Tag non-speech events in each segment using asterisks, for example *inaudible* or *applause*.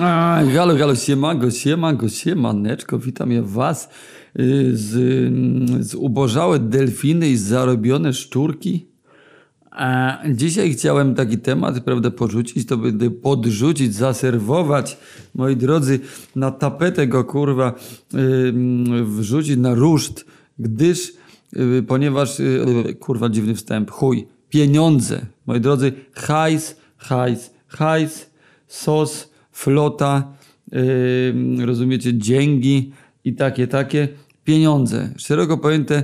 Halo, halo, siemanko, siemanko, siemaneczko, witam ja was y, z, mm, z ubożałe delfiny i zarobione szczurki. A dzisiaj chciałem taki temat, prawda, porzucić, to będę podrzucić, zaserwować, moi drodzy, na tapetę go, kurwa, y, mm, wrzucić na ruszt, gdyż, y, ponieważ, kurwa, dziwny wstęp, chuj, pieniądze, moi drodzy, hajs, hajs, hajs, sos, flota, yy, rozumiecie, dzięgi i takie, takie pieniądze. Szeroko pojęte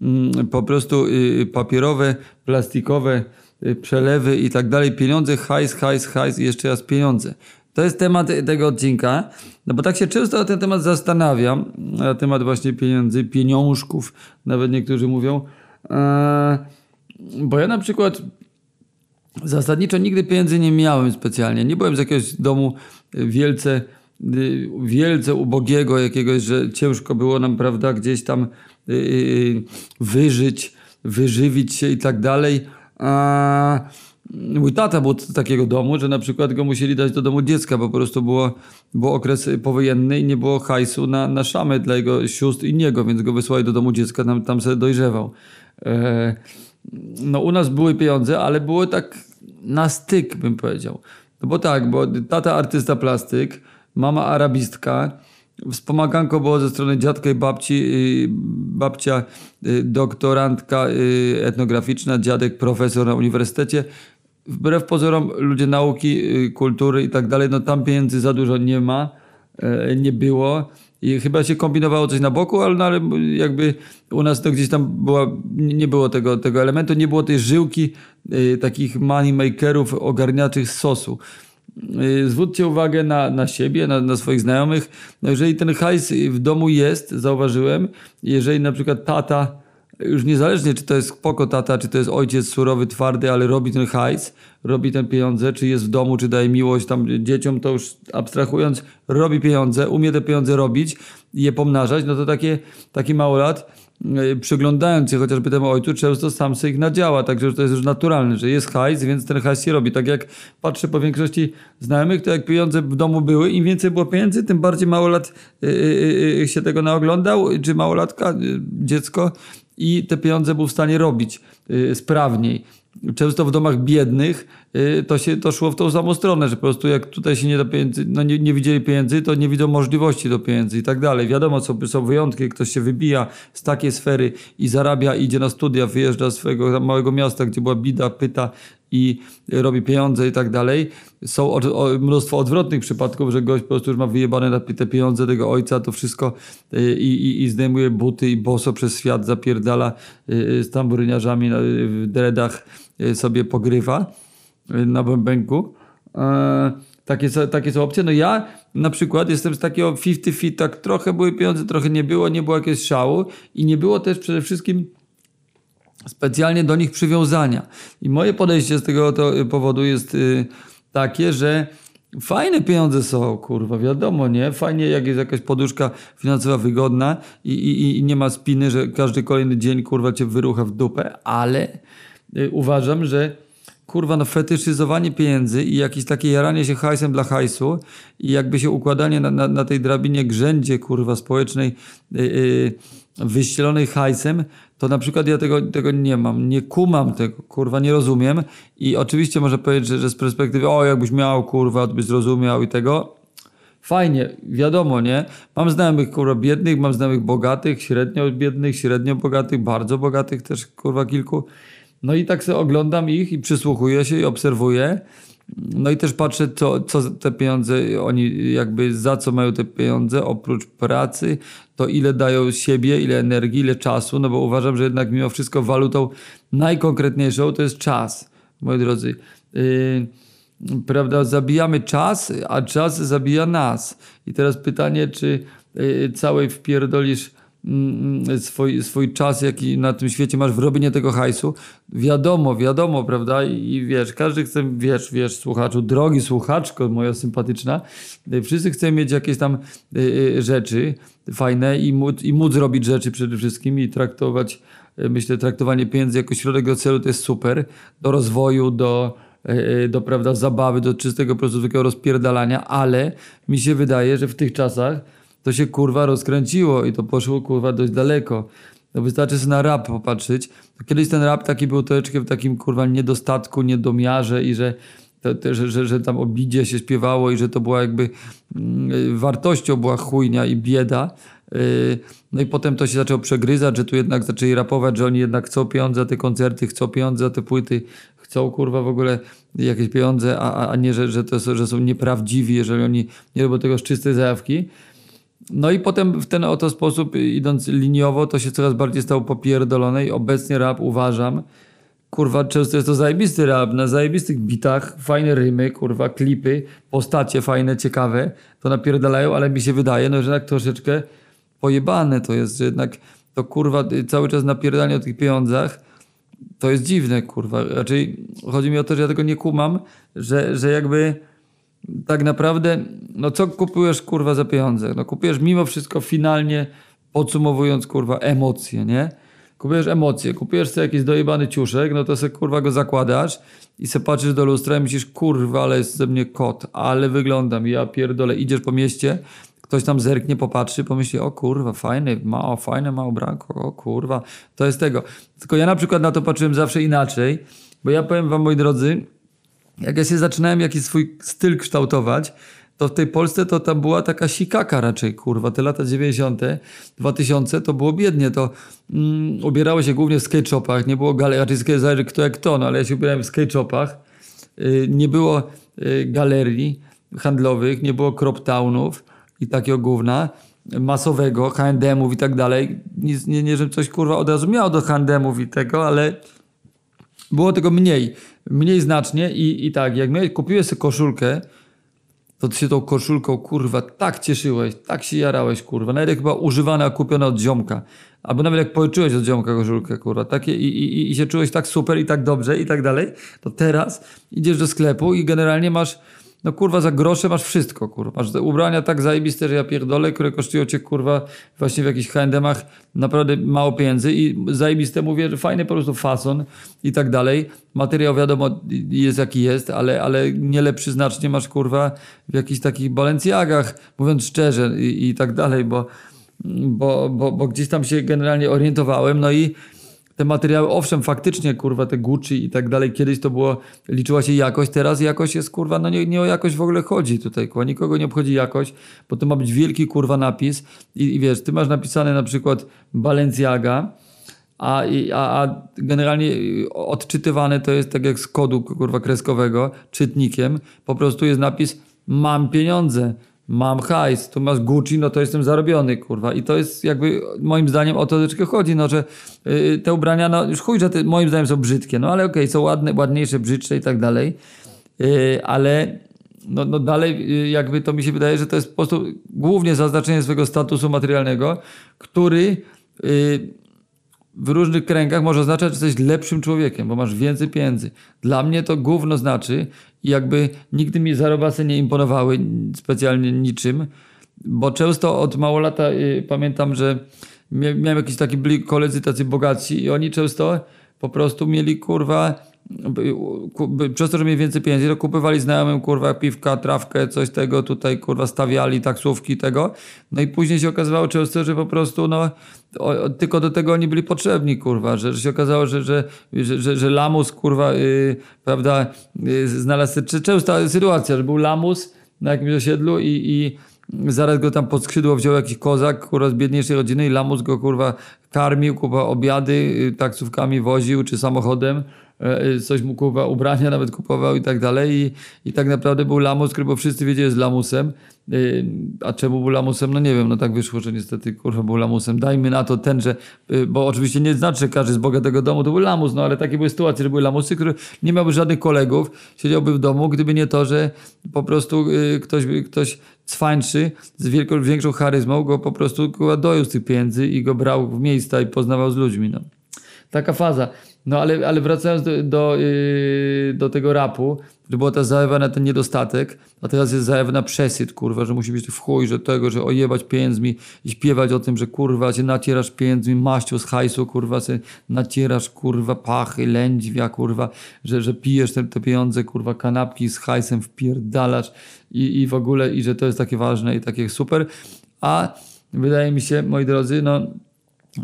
yy, po prostu yy, papierowe, plastikowe y, przelewy i tak dalej. Pieniądze, hajs, hajs, hajs i jeszcze raz pieniądze. To jest temat tego odcinka, no bo tak się często na ten temat zastanawiam, na temat właśnie pieniędzy, pieniążków, nawet niektórzy mówią. Eee, bo ja na przykład Zasadniczo nigdy pieniędzy nie miałem specjalnie. Nie byłem z jakiegoś domu wielce, y, wielce ubogiego jakiegoś, że ciężko było nam, prawda, gdzieś tam y, wyżyć, wyżywić się i tak dalej. A mój tata był z takiego domu, że na przykład go musieli dać do domu dziecka, bo po prostu było, był okres powojenny i nie było hajsu na, na szamy dla jego sióstr i niego, więc go wysłali do domu dziecka, tam, tam sobie dojrzewał. E, no u nas były pieniądze, ale było tak na styk, bym powiedział. No bo tak, bo tata artysta plastyk, mama arabistka, wspomaganko było ze strony dziadka i babci, y, babcia y, doktorantka y, etnograficzna, dziadek profesor na uniwersytecie. Wbrew pozorom ludzie nauki, kultury i tak dalej, no tam pieniędzy za dużo nie ma, e, nie było. I chyba się kombinowało coś na boku, ale, no, ale jakby u nas to gdzieś tam była, nie było tego, tego elementu, nie było tej żyłki y, takich moneymakerów ogarniaczych sosu. Y, zwróćcie uwagę na, na siebie, na, na swoich znajomych. No jeżeli ten hajs w domu jest, zauważyłem, jeżeli na przykład tata już niezależnie czy to jest spoko tata, czy to jest ojciec surowy, twardy, ale robi ten hajs, robi ten pieniądze, czy jest w domu, czy daje miłość tam dzieciom, to już abstrahując, robi pieniądze, umie te pieniądze robić i je pomnażać, no to takie, taki małolat e, przyglądając się chociażby temu ojcu, często sam sobie ich nadziała, także to jest już naturalne, że jest hajs, więc ten hajs się robi. Tak jak patrzę po większości znajomych, to jak pieniądze w domu były, im więcej było pieniędzy, tym bardziej małolat yy, się tego naoglądał, czy małolatka, dziecko, i te pieniądze był w stanie robić y, sprawniej. Często w domach biednych y, to się to szło w tą samą stronę, że po prostu jak tutaj się nie da pieniędzy, no nie, nie widzieli pieniędzy, to nie widzą możliwości do pieniędzy i tak dalej. Wiadomo, są, są wyjątki, ktoś się wybija z takiej sfery i zarabia, idzie na studia, wyjeżdża z swojego małego miasta, gdzie była bida, pyta i robi pieniądze i tak dalej. Są o, o, mnóstwo odwrotnych przypadków, że gość po prostu już ma wyjebane na te pieniądze tego ojca, to wszystko y, i, i, i zdejmuje buty i boso przez świat zapierdala y, z tamburyniarzami w dreadach sobie pogrywa na bębenku. E, takie, takie są opcje. No ja na przykład jestem z takiego 50-50, tak trochę były pieniądze, trochę nie było, nie było jakiegoś szału i nie było też przede wszystkim specjalnie do nich przywiązania. I moje podejście z tego to powodu jest y, takie, że fajne pieniądze są, kurwa, wiadomo, nie? Fajnie, jak jest jakaś poduszka finansowa wygodna i, i, i nie ma spiny, że każdy kolejny dzień, kurwa, cię wyrucha w dupę, ale y, uważam, że kurwa, no fetyszyzowanie pieniędzy i jakieś takie jaranie się hajsem dla hajsu i jakby się układanie na, na, na tej drabinie grzędzie, kurwa, społecznej yy, yy, wyścielonej hajsem, to na przykład ja tego, tego nie mam, nie kumam tego, kurwa, nie rozumiem i oczywiście można powiedzieć, że, że z perspektywy, o jakbyś miał, kurwa, byś zrozumiał i tego, fajnie, wiadomo, nie? Mam znajomych, kurwa, biednych, mam znajomych bogatych, średnio biednych, średnio bogatych, bardzo bogatych też, kurwa, kilku. No i tak sobie oglądam ich i przysłuchuję się i obserwuję no i też patrzę, co, co te pieniądze, oni jakby za co mają te pieniądze, oprócz pracy, to ile dają siebie, ile energii, ile czasu, no bo uważam, że jednak mimo wszystko walutą najkonkretniejszą to jest czas, moi drodzy. Yy, prawda, zabijamy czas, a czas zabija nas. I teraz pytanie, czy yy, całej wpierdolisz swój, swój czas, jaki na tym świecie masz w robienie tego hajsu. Wiadomo, wiadomo, prawda? I wiesz, każdy chce, wiesz, wiesz, słuchaczu, drogi słuchaczko, moja sympatyczna, wszyscy chcą mieć jakieś tam y, y, rzeczy fajne i móc, i móc robić rzeczy przede wszystkim i traktować, y, myślę, traktowanie pieniędzy jako środek do celu to jest super, do rozwoju, do do prawda, zabawy, do czystego po prostu takiego rozpierdalania, ale mi się wydaje, że w tych czasach to się kurwa rozkręciło i to poszło kurwa dość daleko. No wystarczy sobie na rap popatrzeć. Kiedyś ten rap taki był troszeczkę w takim kurwa niedostatku, niedomiarze i że, to, to, że, że, że tam o bidzie się śpiewało i że to była jakby mm, wartością była chujnia i bieda. Yy, no i potem to się zaczęło przegryzać, że tu jednak zaczęli rapować, że oni jednak chcą pieniądze za te koncerty, chcą pieniądze za te płyty, chcą kurwa w ogóle jakieś pieniądze, a, a nie, że, że, to, są- że są nieprawdziwi, jeżeli oni nie robią tego z czystej zajawki. No i potem w ten oto sposób, y, idąc liniowo, to się coraz bardziej stało popierdolone i obecnie rap uważam, kurwa, często jest to zajebisty rap, na zajebistych bitach, fajne rymy, kurwa, klipy, postacie fajne, ciekawe, to napierdalają, ale mi się wydaje, no, że jednak troszeczkę pojebane to jest, że jednak to kurwa y, cały czas napierdanie o tych pieniądzach, to jest dziwne, kurwa. Raczej chodzi mi o to, że ja tego nie kumam, że, że jakby tak naprawdę, no co kupujesz kurwa za pieniądze? No kupujesz mimo wszystko finalnie, podsumowując kurwa emocje, nie? Kupujesz emocje, kupujesz sobie jakiś dojebany ciuszek, no to sobie kurwa go zakładasz i se patrzysz do lustra i myślisz, kurwa, ale jest ze mnie kot, ale wyglądam, ja pierdolę, idziesz po mieście, ktoś tam zerknie, popatrzy, pomyśli, o kurwa, fajne, ma, o, fajne ma ubranko, o kurwa, to jest tego. Tylko ja na przykład na to patrzyłem zawsze inaczej, bo ja powiem wam, moi drodzy, jak ja się zaczynałem jakiś swój styl kształtować, to w tej Polsce to tam była taka sikaka raczej, kurwa. Te lata 90., 2000 to było biednie. To mm, ubierało się głównie w skate shopach, nie było galerii, raczej skate- kto jak to, no, ale ja się ubierałem w skate shopach. Y, nie było y, galerii handlowych, nie było crop townów i takiego gówna masowego, H&M-ów i tak dalej. Nic, nie, nie, że coś kurwa od razu miało do H&M-ów i tego, ale było tego mniej, mniej znacznie i, i tak, jak miałeś, kupiłeś sobie koszulkę, to ty się tą koszulką, kurwa, tak cieszyłeś, tak się jarałeś, kurwa. Nawet jak była używana, kupiona od ziomka. Albo nawet jak pożyczyłeś od ziomka koszulkę, kurwa, takie i, i, i się czułeś tak super i tak dobrze i tak dalej, to teraz idziesz do sklepu i generalnie masz, no kurwa, za grosze masz wszystko, kurwa. Masz ubrania tak zajebiste, że ja pierdolę, które kosztują cię, kurwa, właśnie w jakichś H&M-ach naprawdę mało pieniędzy i zajebiste mówię, że fajny po prostu fason i tak dalej. Materiał wiadomo jest jaki jest, ale, ale nie lepszy znacznie masz, kurwa, w jakichś takich Balenciagach, mówiąc szczerze i, i tak dalej, bo, bo, bo, bo gdzieś tam się generalnie orientowałem, no i te materiały, owszem, faktycznie, kurwa, te Gucci i tak dalej, kiedyś to było, liczyła się jakość, teraz jakość jest, kurwa, no nie, nie o jakość w ogóle chodzi tutaj, kurwa, nikogo nie obchodzi jakość, bo to ma być wielki, kurwa, napis i, i wiesz, ty masz napisane na przykład Balenciaga, a, a, a generalnie odczytywane to jest tak jak z kodu, kurwa, kreskowego, czytnikiem, po prostu jest napis mam pieniądze, mam hajs, tu masz Gucci, no to jestem zarobiony, kurwa. I to jest jakby, moim zdaniem, o to troszeczkę chodzi, no, że yy, te ubrania, no już chuj, że te, moim zdaniem są brzydkie, no ale okej, są ładne, ładniejsze, brzydsze i tak dalej, yy, ale no, no dalej yy, jakby to mi się wydaje, że to jest po prostu głównie zaznaczenie swojego statusu materialnego, który yy, w różnych kręgach może oznaczać, że jesteś lepszym człowiekiem, bo masz więcej pieniędzy. Dla mnie to gówno znaczy jakby nigdy mi zarobasy nie imponowały specjalnie niczym, bo często od mało lata y, pamiętam, że mia- miałem jakiś taki koledzy tacy bogaci i oni często po prostu mieli kurwa przez to, że mieli więcej pieniędzy, to kupywali znajomym kurwa piwka, trawkę, coś tego, tutaj kurwa stawiali taksówki tego. No i później się okazywało często, że po prostu no o, tylko do tego oni byli potrzebni, kurwa, że, że się okazało, że, że, że, że, lamus, kurwa, yy, prawda, yy, znalazł czy- częsta sytuacja, że był lamus na jakimś osiedlu i, i zaraz go tam pod skrzydło wziął jakiś kozak, kurwa, z biedniejszej rodziny i lamus go, kurwa, karmił, kurwa, obiady yy, taksówkami woził, czy samochodem, coś mu, kurwa, ubrania *laughs* nawet kupował i tak dalej i, i tak naprawdę był lamus, który, bo wszyscy wiedzieli, jest lamusem, Yy, A czemu był lamusem? No nie wiem, no tak wyszło, że niestety kurwa był lamusem. Dajmy na to ten, że, yy, bo oczywiście nie znaczy, że każdy z bogatego domu to był lamus, no ale takie były sytuacje, że były lamusy, które nie miałby żadnych kolegów, siedziałby w domu, gdyby nie to, że po prostu ktoś, ktoś cwańczy z wielką, większą charyzmą go po prostu dojął z tych pieniędzy i go brał w miejsca i poznawał z ludźmi. No. Taka faza. No ale, ale wracając do, do, yy, do tego rapu, że była ta zajawa na ten niedostatek, a teraz jest zajawa na przesyt, kurwa, że musi być w chuj, że tego, że ojebać pieniędzmi i śpiewać o tym, że kurwa się nacierasz pieniędzmi, maścią z hajsu, kurwa się nacierasz, kurwa, pachy, lędźwia, kurwa, że, że pijesz te, te pieniądze, kurwa, kanapki z hajsem wpierdalasz i, i w ogóle, i że to jest takie ważne i takie super, a wydaje mi się, moi drodzy, no,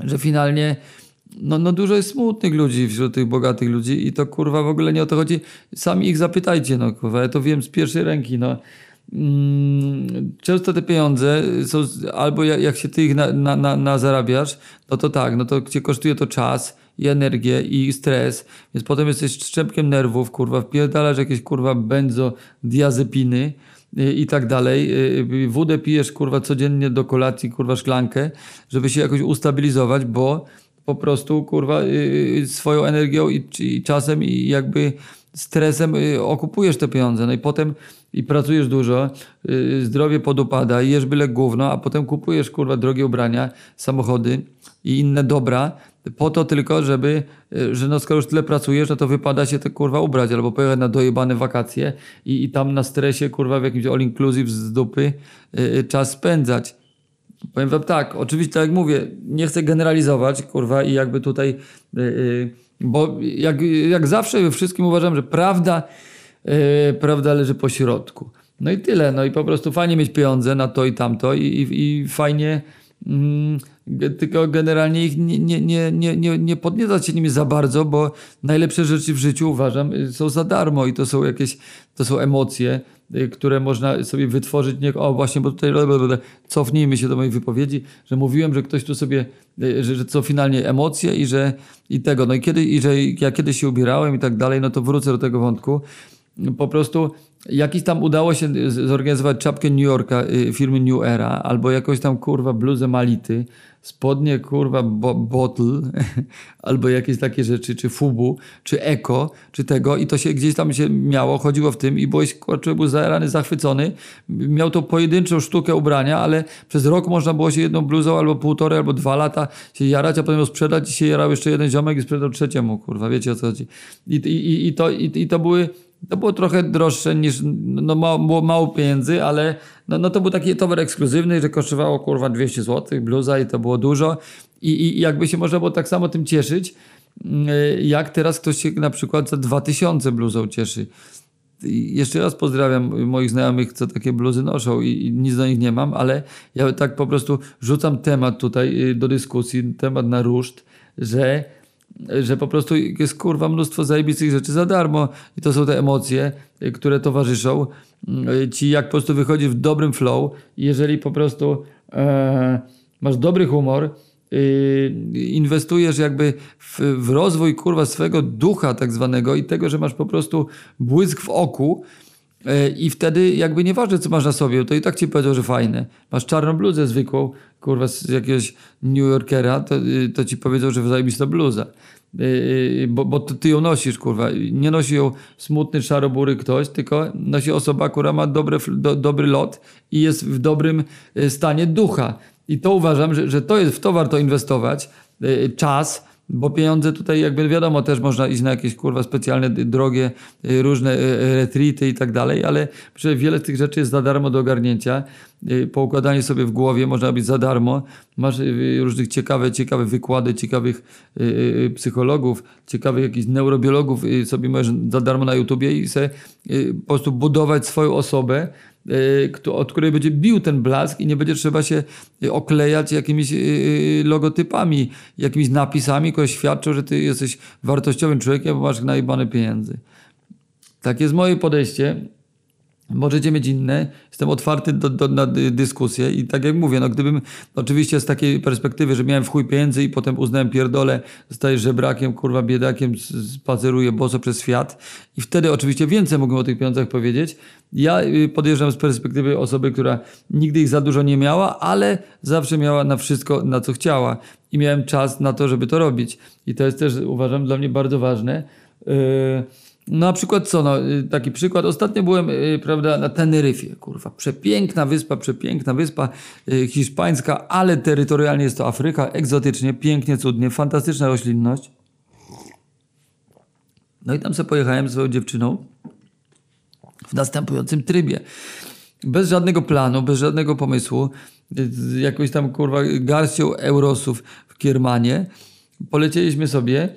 że finalnie no, no dużo jest smutnych ludzi wśród tych bogatych ludzi i to kurwa w ogóle nie o to chodzi. Sami ich zapytajcie, no kurwa, ja to wiem z pierwszej ręki, no. Mm, często te pieniądze są, albo jak, się ty ich na, na, na, na zarabiasz, no to tak, no to cię kosztuje to czas i energię i stres, więc potem jesteś szczepkiem nerwów, kurwa, wpierdalasz jakieś kurwa benzo, diazepiny, i tak dalej. Wódę pijesz kurwa codziennie do kolacji, kurwa szklankę, żeby się jakoś ustabilizować, bo po prostu kurwa swoją energią i, i czasem i jakby stresem okupujesz te pieniądze. No i potem i pracujesz dużo, zdrowie podupada, jesz byle gówno, a potem kupujesz kurwa drogie ubrania, samochody i inne dobra, po to tylko, żeby, że no skoro już tyle pracujesz, no to wypada się te kurwa ubrać albo pojechać na dojebane wakacje i, i tam na stresie kurwa w jakimś all inclusive z dupy czas spędzać. Powiem wam tak, oczywiście tak jak mówię, nie chcę generalizować kurwa i jakby tutaj, yy, bo jak, jak zawsze we wszystkim uważam, że prawda, yy, prawda leży po środku. No i tyle, no i po prostu fajnie mieć pieniądze na to i tamto i, i, i fajnie mm, tylko generalnie ich nie, nie, nie, nie, nie, nie podniecać się nimi za bardzo, bo najlepsze rzeczy w życiu uważam y, są za darmo i to są jakieś, to są emocje, które można sobie wytworzyć. Nie, o właśnie, bo tutaj cofnijmy się do mojej wypowiedzi, że mówiłem, że ktoś tu sobie, y, że, że co finalnie emocje i że i tego. No i kiedy, i że ja kiedyś się ubierałem i tak dalej, no to wrócę do tego wątku. Po prostu jakiś tam udało się zorganizować czapkę New Yorka firmy New Era albo jakąś tam kurwa bluzę Mality spodnie, kurwa, bo, bottle, *laughs* albo jakieś takie rzeczy, czy fubu, czy eko, czy tego i to się gdzieś tam się miało, chodziło w tym i byłeś, kurczę, był zajarany, zachwycony. Miał to pojedynczą sztukę ubrania, ale przez rok można było się jedną bluzą albo półtorej, albo dwa lata się jarać, a potem ją sprzedać i się jarał jeszcze jeden ziomek i sprzedał trzeciemu, kurwa, wiecie o co chodzi. I, i, i, to, i, i to były to było trochę droższe niż, no było mało pieniędzy, ale no, no to był taki towar ekskluzywny, że kosztowało kurwa 200 zł, bluza i to było dużo. I, I jakby się można było tak samo tym cieszyć, mm, jak teraz ktoś się na przykład za 2000 bluzą cieszy. I jeszcze raz pozdrawiam moich znajomych, co takie bluzy noszą i, i nic do nich nie mam, ale ja tak po prostu rzucam temat tutaj y, do dyskusji, temat na ruszt, że że po prostu jest kurwa mnóstwo zajebistych rzeczy za darmo. I to są te emocje, y, które towarzyszą. Y, ci, jak po prostu wychodzi w dobrym flow jeżeli po prostu e, masz dobry humor, y, inwestujesz jakby w, w, rozwój kurwa swego ducha tak zwanego i tego, że masz po prostu błysk w oku, I wtedy jakby nieważne, co masz na sobie, to i tak ci powiedział, że fajne. Masz czarną bluzę zwykłą, kurwa, z jakiegoś New Yorkera, to, y, to ci powiedział, że zajebista bluza. Yy, bo, bo ty ją nosisz, kurwa. Nie nosi ją smutny, szarobury ktoś, tylko nosi osoba, która ma dobre, do, dobry lot i jest w dobrym stanie ducha. I to uważam, że, że to jest, w to warto inwestować. Czas, bo pieniądze tutaj jakby wiadomo też można iść na jakieś kurwa specjalne, drogie, y, różne y, y, retrity i tak dalej, ale wiele z tych rzeczy jest za darmo do ogarnięcia. Poukładanie sobie w głowie można robić za darmo. Masz różnych ciekawe, ciekawe wykłady, ciekawych psychologów, ciekawych jakichś neurobiologów sobie możesz za darmo na YouTubie i sobie po prostu budować swoją osobę od której będzie bił ten blask i nie będzie trzeba się y, oklejać jakimiś y, logotypami, jakimiś napisami, które świadczą, że ty jesteś wartościowym człowiekiem, bo masz najbane pieniędzy. Tak jest moje podejście. Możecie mieć inne. Jestem otwarty do, do, na dyskusję i tak jak mówię, no gdybym oczywiście z takiej perspektywy, że miałem w chuj pieniędzy i potem uznałem pierdolę, zostaję żebrakiem, kurwa biedakiem, spaceruję boso przez świat i wtedy oczywiście więcej mogłem o tych pieniądzach powiedzieć. Ja y, podjeżdżam z perspektywy osoby, która nigdy ich za dużo nie miała, ale zawsze miała na wszystko, na co chciała i miałem czas na to, żeby to robić. I to jest też uważam dla mnie bardzo ważne. Yy, na przykład co, no, y, taki przykład. Ostatnio byłem, yy, prawda, na Teneryfie, kurwa. Przepiękna wyspa, przepiękna wyspa yy, hiszpańska, ale terytorialnie jest to Afryka, egzotycznie, pięknie, cudnie, fantastyczna roślinność. No i tam sobie pojechałem z swoją dziewczyną w następującym trybie. Bez żadnego planu, bez żadnego pomysłu, z jakąś tam kurwa garścią eurosów w Kiermanie. Polecieliśmy sobie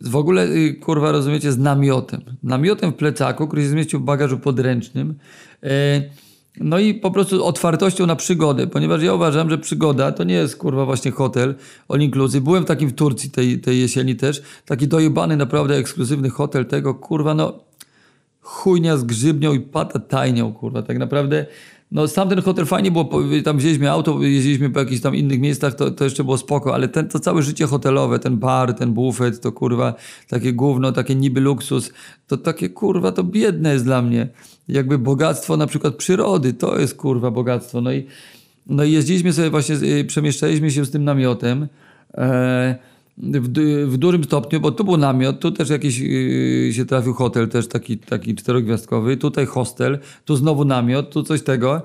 w ogóle, y, kurwa, rozumiecie, z namiotem. Namiotem w plecaku, który się zmieścił w bagażu podręcznym. E, no i po prostu otwartością na przygodę, ponieważ ja uważam, że przygoda to nie jest kurwa właśnie hotel all inclusive. Byłem w takim w Turcji tej, tej jesieni też, taki dojebany naprawdę ekskluzywny hotel tego, kurwa, no chujnia z grzybnią i pata tajnią, kurwa, tak naprawdę. No sam ten hotel fajnie było, tam wzięliśmy auto, jeździliśmy po jakichś tam innych miejscach, to, to jeszcze było spoko, ale ten, to całe życie hotelowe, ten bar, ten bufet, to kurwa, takie gówno, takie niby luksus, to takie kurwa, to biedne jest dla mnie. Jakby bogactwo na przykład przyrody, to jest kurwa bogactwo. No i, no i jeździliśmy sobie właśnie, y, przemieszczaliśmy się z tym namiotem, e, w, w, dużym stopniu, bo tu był namiot, tu też jakiś yy, się trafił hotel, też taki, taki czterogwiazdkowy, tutaj hostel, tu znowu namiot, tu coś tego.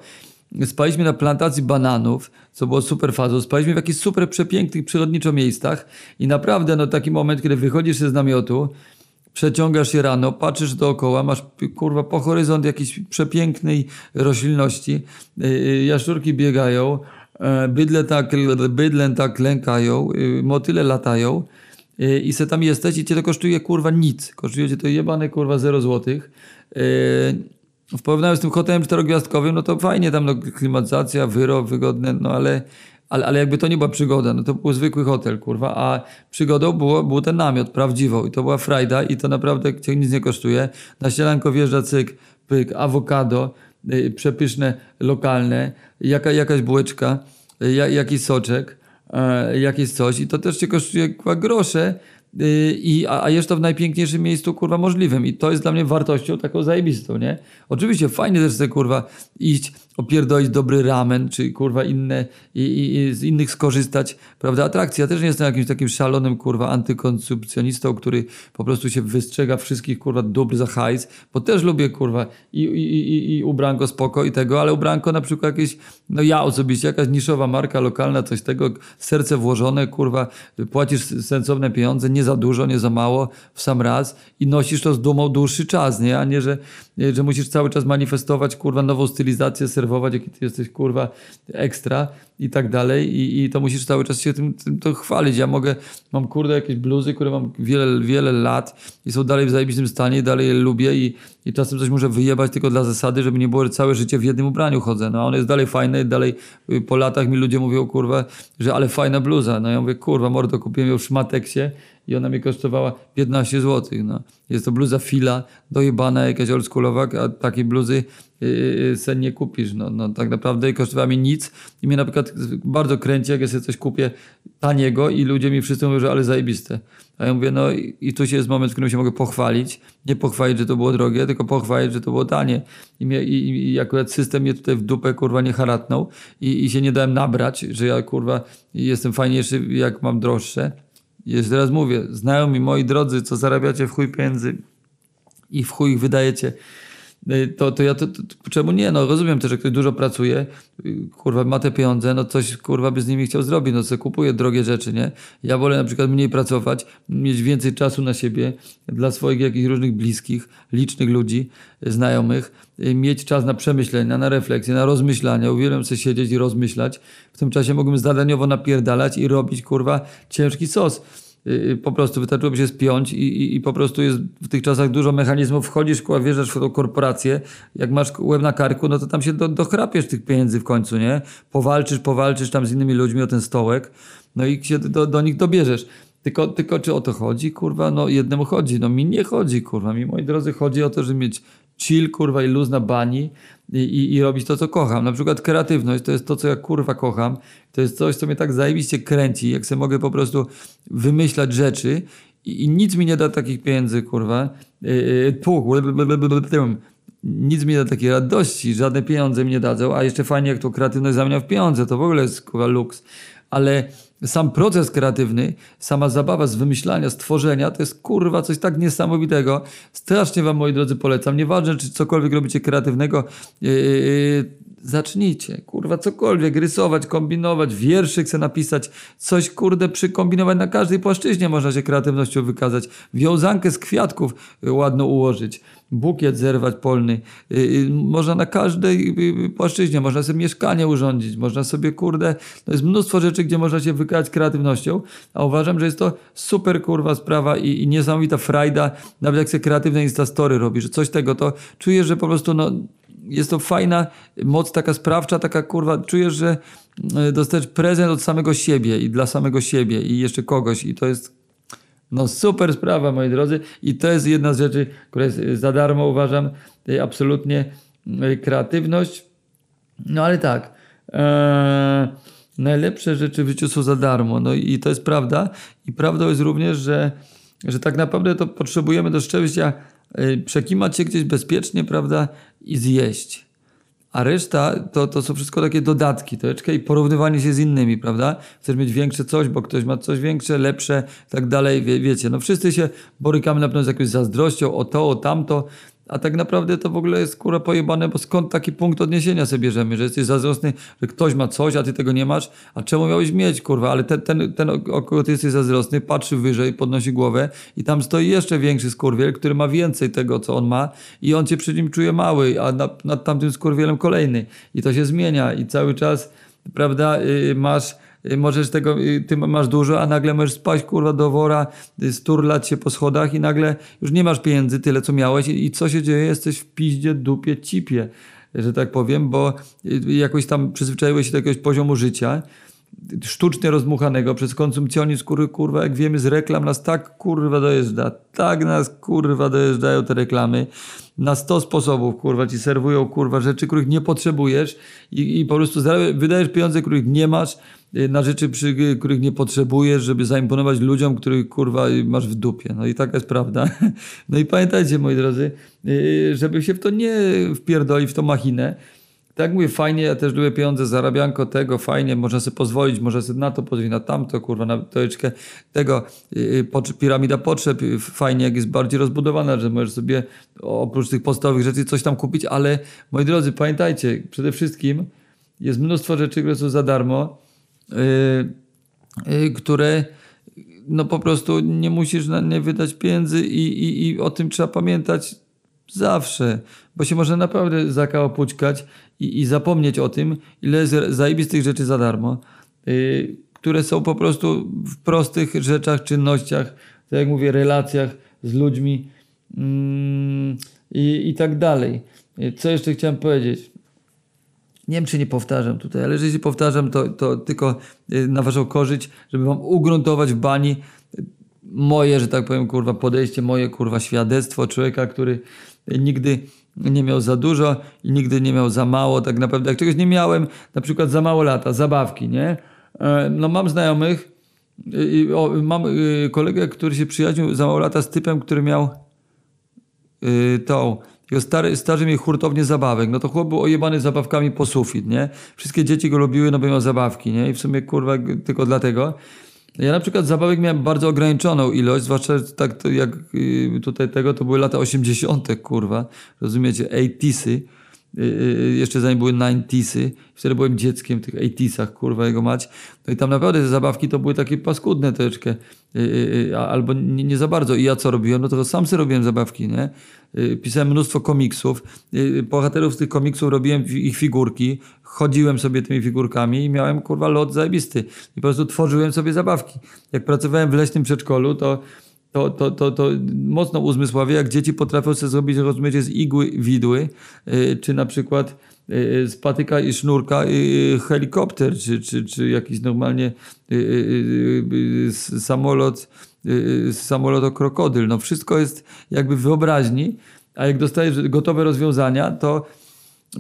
Spaliśmy na plantacji bananów, co było super fazą. Spaliśmy w jakichś super przepięknych, przyrodniczo miejscach i naprawdę no, taki moment, kiedy wychodzisz z namiotu, przeciągasz się rano, patrzysz dookoła, masz kurwa po horyzont jakiejś przepięknej roślinności, yy, jaszczurki biegają, bydle tak, bydlę tak lękają, y, motyle latają y, i se tam jesteś i cię to kosztuje kurwa nic. Kosztuje cię to jebane kurwa 0 złotych. E, w porównaniu z tym hotelem czterogwiazdkowym, no to fajnie tam no, klimatyzacja, wyro, wygodne, no ale, ale, ale jakby to nie była przygoda, no to był zwykły hotel, kurwa, a przygodą było, był ten namiot prawdziwą i to była frajda i to naprawdę cię nic nie kosztuje. Na ścielanko wjeżdża cyk, pyk, awokado, Y, przepyszne, lokalne, jaka, jakaś bułeczka, y, jakiś soczek, jakieś coś i to też cię kosztuje grosze, Y, I, a, a jeszcze w najpiękniejszym miejscu, kurwa, możliwym. I to jest dla mnie wartością taką zajebistą, nie? Oczywiście fajnie też sobie, kurwa, iść, opierdolić dobry ramen, czy, kurwa, inne, i, i, i z innych skorzystać, prawda? Atrakcja. Ja też nie jestem jakimś takim szalonym, kurwa, antykonsumpcjonistą, który po prostu się wystrzega wszystkich, kurwa, dóbr za hajs, bo też lubię, kurwa, i, i, i, i ubranko spoko i tego, ale ubranko na przykład jakieś, no ja osobiście, jakaś niszowa marka lokalna, coś tego, serce włożone, kurwa, płacisz sensowne pieniądze, nie za dużo, nie za mało, w sam raz i nosisz to z dumą dłuższy czas, nie? A nie, że, że musisz cały czas manifestować, kurwa, nową stylizację, serwować, jaki ty jesteś, kurwa, ekstra i tak dalej i, i to musisz cały czas się tym, tym to chwalić. Ja mogę, mam, kurde, jakieś bluzy, które mam wiele, wiele lat i są dalej w zajebistym stanie dalej je lubię i, i czasem coś muszę wyjebać tylko dla zasady, żeby nie było, że całe życie w jednym ubraniu chodzę. No, a one jest dalej fajne, dalej y, po latach mi ludzie mówią, kurwa, że ale fajna bluza. No ja mówię, kurwa, mordo, kupiłem ją w szmateksie i ona mi kosztowała 15 zł. No. Jest to bluza fila, dojebana, jakaś oldschoolowa, a takiej bluzy yy, sen nie kupisz. No, no, tak naprawdę kosztowała mi nic i mnie na przykład bardzo kręci, jak ja sobie coś kupię taniego i ludzie mi wszyscy mówią, że ale zajebiste. A ja mówię, no i, i tu się jest moment, w którym się mogę pochwalić. Nie pochwalić, że to było drogie, tylko pochwalić, że to było tanie. I, mnie, i, i akurat system mnie tutaj w dupę, kurwa, nie haratnął i, i się nie dałem nabrać, że ja, kurwa, jestem fajniejszy, jak mam droższe jeszcze raz mówię, znajomi moi drodzy, co zarabiacie w chuj pieniędzy i w chuj wydajecie, to, to ja to, to, czemu nie? No rozumiem też, że ktoś dużo pracuje, y, kurwa ma te pieniądze, no coś kurwa by z nimi chciał zrobić, no co kupuje drogie rzeczy, nie? Ja wolę na przykład mniej pracować, mieć więcej czasu na siebie, dla swoich jakichś różnych bliskich, licznych ludzi, znajomych, y, mieć czas na przemyślenia, na refleksję, na rozmyślania, uwielbiam sobie siedzieć i rozmyślać. W tym czasie mógłbym zadaniowo napierdalać i robić, kurwa, ciężki sos y, y, po prostu wystarczyłoby się spiąć i, i, i, po prostu jest w tych czasach dużo mechanizmów. Wchodzisz, kurwa, w tą korporację, jak masz łeb na karku, no to tam się do, dochrapiesz tych pieniędzy w końcu, nie? Powalczysz, powalczysz tam z innymi ludźmi o ten stołek, no i się do, do nich dobierzesz. Tylko, tylko czy o to chodzi, kurwa? No jednemu chodzi, no mi nie chodzi, kurwa. Mi, moi drodzy, chodzi o to, żeby mieć chill, kurwa, i luz na bani i, i, i, robić to, co kocham. Na przykład kreatywność to jest to, co ja kurwa kocham. To jest coś, co mnie tak zajebiście kręci, jak sobie mogę po prostu wymyślać rzeczy i, i nic mi nie da takich pieniędzy, kurwa. Puch, nic mi nie da takiej radości, żadne pieniądze mi nie dadzą, a jeszcze fajnie, jak to kreatywność zamienia w pieniądze, to w ogóle jest kurwa luks. Ale sam proces kreatywny, sama zabawa z wymyślania, stworzenia, to jest kurwa coś tak niesamowitego. Strasznie wam, moi drodzy, polecam. Nieważne, czy cokolwiek robicie kreatywnego, yy, yy, zacznijcie, kurwa, cokolwiek, rysować, kombinować, wierszy chcę napisać, coś, kurde, przykombinować na każdej płaszczyźnie można się kreatywnością wykazać. Wiązankę z kwiatków ładno ułożyć bukiet zerwać polny. Można na każdej płaszczyźnie, można sobie mieszkanie urządzić, można sobie, kurde, to jest mnóstwo rzeczy, gdzie można się wykazać kreatywnością, a uważam, że jest to super, kurwa, sprawa i, i niesamowita frajda, nawet jak się kreatywne instastory że coś tego, to czujesz, że po prostu, no, jest to fajna moc taka sprawcza, taka kurwa, czujesz, że dostajesz prezent od samego siebie i dla samego siebie i jeszcze kogoś i to jest no super sprawa, moi drodzy. I to jest jedna z rzeczy, która jest za darmo, uważam, absolutnie e, kreatywność. No ale tak, e, najlepsze rzeczy w życiu są za darmo. No i to jest prawda. I prawdą jest również, że, że tak naprawdę to potrzebujemy do szczęścia przekimać się gdzieś bezpiecznie, prawda, i zjeść. A reszta to, to są wszystko takie dodatki, troszeczkę i porównywanie się z innymi, prawda? Chcesz mieć większe coś, bo ktoś ma coś większe, lepsze, tak dalej, wie, wiecie. No wszyscy się borykamy na pewno z jakąś zazdrością o to, o tamto, a tak naprawdę to w ogóle jest kurwa pojebane, bo skąd taki punkt odniesienia sobie bierzemy, że jesteś zazdrosny, że ktoś ma coś, a ty tego nie masz, a czemu miałeś mieć, kurwa, ale ten, ten, ten o kogo ty jesteś zazdrosny, patrzy wyżej, podnosi głowę i tam stoi jeszcze większy skurwiel, który ma więcej tego, co on ma i on cię przy nim czuje mały, a nad, nad tamtym skurwielem kolejny. I to się zmienia i cały czas, prawda, yy, masz możesz tego, y, ty masz dużo, a nagle możesz spaść kurwa do wora, y, sturlać się po schodach i nagle już nie masz pieniędzy tyle, co miałeś i co się dzieje? Jesteś w piździe, dupie, cipie, że tak powiem, bo jakoś tam przyzwyczaiłeś się do jakiegoś poziomu życia, sztucznie rozmuchanego przez konsumpcjonizm, kurwa, kurwa, jak wiemy z reklam nas tak kurwa dojeżdża, tak nas kurwa dojeżdżają te reklamy, na 100 sposobów kurwa ci serwują kurwa rzeczy, których nie potrzebujesz i, i po prostu wydajesz pieniądze, których nie masz, Y, na rzeczy, przy których nie potrzebujesz, żeby zaimponować ludziom, których kurwa masz w dupie. No i taka jest prawda. *laughs* No i pamiętajcie, moi drodzy, y, żeby się w to nie wpierdolić, w tą machinę. Tak mówię, fajnie, ja też lubię pieniądze, zarabianko tego, fajnie, można sobie pozwolić, można sobie na to pozwolić, na tamto, kurwa, na troszeczkę tego, yy, piramida potrzeb, fajnie, jak jest bardziej rozbudowana, że możesz sobie oprócz tych podstawowych rzeczy coś tam kupić, ale moi drodzy, pamiętajcie, przede wszystkim jest mnóstwo rzeczy, które są za darmo, Y, y, które no po prostu nie musisz na nie wydać pieniędzy i, i, i o tym trzeba pamiętać zawsze, bo się można naprawdę zakałopućkać i, i zapomnieć o tym, ile jest zajebistych rzeczy za darmo, yy, które są po prostu w prostych rzeczach, czynnościach, tak jak mówię, relacjach z ludźmi i, i tak dalej. Co jeszcze chciałem powiedzieć? Nie wiem, czy nie powtarzam tutaj, ale jeżeli powtarzam, to, to tylko y, na waszą korzyść, żeby wam ugruntować w bani moje, że tak powiem, kurwa, podejście, moje, kurwa, świadectwo człowieka, który nigdy nie miał za dużo i nigdy nie miał za mało. Tak naprawdę, jak czegoś nie miałem, na przykład za mało lata, zabawki, nie? E, no mam znajomych, i, o, mam y, kolegę, który się przyjaźnił za mało lata z typem, który miał y, tą jego stary, starzy mieli hurtownię zabawek, no to chłop był ojebany zabawkami po sufit, nie? Wszystkie dzieci go lubiły, no bo miał zabawki, nie? I w sumie, kurwa, tylko dlatego. Ja na przykład zabawek miałem bardzo ograniczoną ilość, zwłaszcza tak jak y, tutaj tego, to były lata 80., kurwa, rozumiecie, 80sy. Y, y, jeszcze zanim były 90sy, wtedy byłem dzieckiem w tych 80sach, kurwa, jego mać. No i tam naprawdę te zabawki to były takie paskudne troszeczkę, y, albo nie, nie, za bardzo. I ja co robiłem? No to sam sobie robiłem zabawki, nie? Pisałem mnóstwo komiksów. Bohaterów z tych komiksów robiłem ich figurki. Chodziłem sobie tymi figurkami i miałem, kurwa, lot zajebisty. I po prostu tworzyłem sobie zabawki. Jak pracowałem w leśnym przedszkolu, to to, to, to, to mocno uzmysławia, jak dzieci potrafią sobie zrobić, rozumiecie, z igły widły, yy, czy na przykład yy, z patyka i sznurka yy, helikopter, czy, czy, czy jakiś normalnie y, y, y, samolot, samolot krokodyl. No wszystko jest jakby w wyobraźni, a jak dostajesz gotowe rozwiązania, to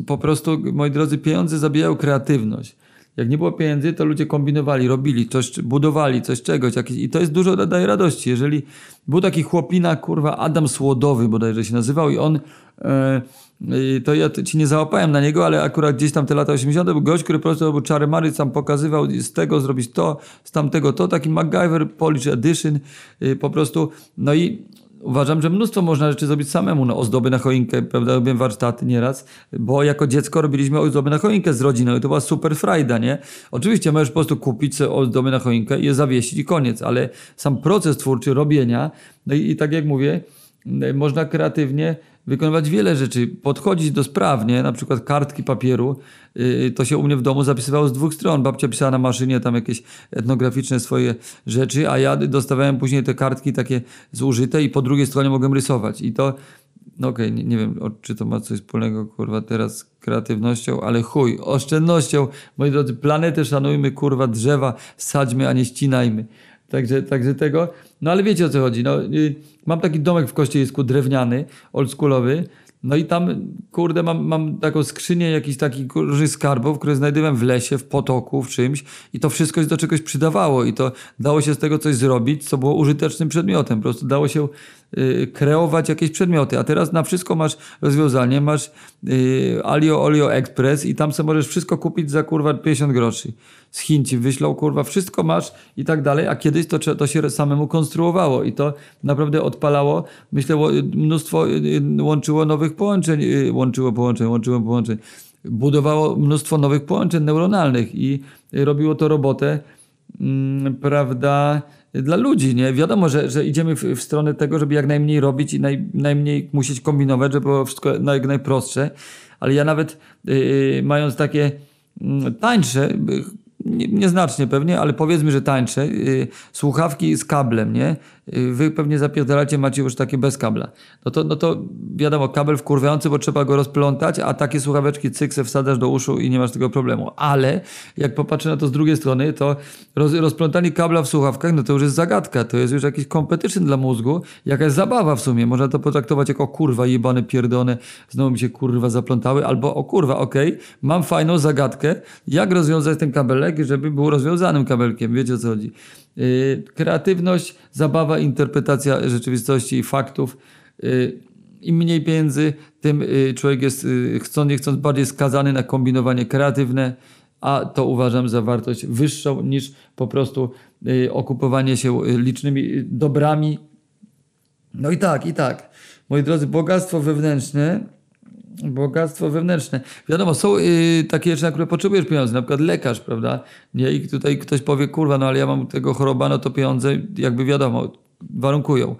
po prostu, moi drodzy, pieniądze zabijają kreatywność. Jak nie było pieniędzy, to ludzie kombinowali, robili coś, budowali coś, czegoś. Jakieś, I to jest dużo, daje radości. Jeżeli był taki chłopina, kurwa, Adam Słodowy bodajże się nazywał i on... E, to ja ci nie załapałem na niego, ale akurat gdzieś tam te lata 80. był gość, który po prostu był czary mary, tam pokazywał z tego zrobić to, z tamtego to, taki MacGyver Polish Edition y, po prostu. No i uważam, że mnóstwo można rzeczy zrobić samemu. No, ozdoby na choinkę, prawda, robiłem warsztaty nieraz, bo jako dziecko robiliśmy ozdoby na choinkę z rodziną i to była super frajda, nie? Oczywiście możesz po prostu kupić ozdoby na choinkę i je zawiesić i koniec, ale sam proces twórczy robienia, no i, i tak jak mówię, można kreatywnie wykonywać wiele rzeczy, podchodzić do sprawnie, na przykład kartki papieru, yy, to się u mnie w domu zapisywało z dwóch stron. Babcia pisała na maszynie tam jakieś etnograficzne swoje rzeczy, a ja dostawałem później te kartki takie zużyte i po drugiej stronie mogłem rysować. I to, no okej, okay, nie, nie, wiem, czy to ma coś wspólnego, kurwa, teraz z kreatywnością, ale chuj, oszczędnością. Moi drodzy, planetę szanujmy, kurwa, drzewa sadźmy, a nie ścinajmy. Także, także tego. No ale wiecie o co chodzi. No, y, mam taki domek w Kościelisku drewniany, oldschoolowy. No i tam, kurde, mam, mam taką skrzynię jakichś takich różnych skarbów, które znajdowałem w lesie, w potoku, w czymś i to wszystko się do czegoś przydawało i to dało się z tego coś zrobić, co było użytecznym przedmiotem. Po prostu dało się y, kreować jakieś przedmioty, a teraz na wszystko masz rozwiązanie, masz y, Alio Olio Express i tam sobie możesz wszystko kupić za kurwa 50 groszy. Z Chin ci wyślą, kurwa, wszystko masz i tak dalej, a kiedyś to, to się samemu konstruowało i to naprawdę odpalało, myślę, mnóstwo y, łączyło nowych połączeń, łączyło połączeń, łączyło połączeń, budowało mnóstwo nowych połączeń neuronalnych i robiło to robotę, mm, prawda, dla ludzi, nie? Wiadomo, że, że idziemy w, w stronę tego, żeby jak najmniej robić i naj, najmniej musieć kombinować, żeby było wszystko jak najprostsze, ale ja nawet yy, mając takie yy, tańsze, nieznacznie pewnie, ale powiedzmy, że tańsze, yy, słuchawki z kablem, nie? Yy, wy pewnie zapierdalacie, macie już takie bez kabla. No to, no to wiadomo, kabel wkurwiający, bo trzeba go rozplątać, a takie słuchaweczki cykse wsadzasz do uszu i nie masz tego problemu. Ale jak popatrzę na to z drugiej strony, to roz, rozplątanie kabla w słuchawkach, no to już jest zagadka, to jest już jakiś competition dla mózgu, jakaś zabawa w sumie. Można to potraktować jako kurwa jebane pierdone, znowu mi się kurwa zaplątały, albo o kurwa, okej, okay, mam fajną zagadkę, jak rozwiązać ten kabelek, żeby był rozwiązanym kabelkiem, wiecie o co chodzi. Yy, kreatywność, zabawa, interpretacja rzeczywistości i faktów. Yy, Im mniej pieniędzy, tym yy, człowiek jest chcąc nie chcąc bardziej skazany na kombinowanie kreatywne, a to uważam za wartość wyższą niż po prostu okupowanie się licznymi dobrami. No i tak, i tak. Moi drodzy, bogactwo wewnętrzne bogactwo wewnętrzne. Wiadomo, są y, takie rzeczy, na które potrzebujesz pieniędzy, na przykład lekarz, prawda? Nie? I tutaj ktoś powie, kurwa, no ale ja mam tego choroba, no to pieniądze jakby wiadomo, warunkują.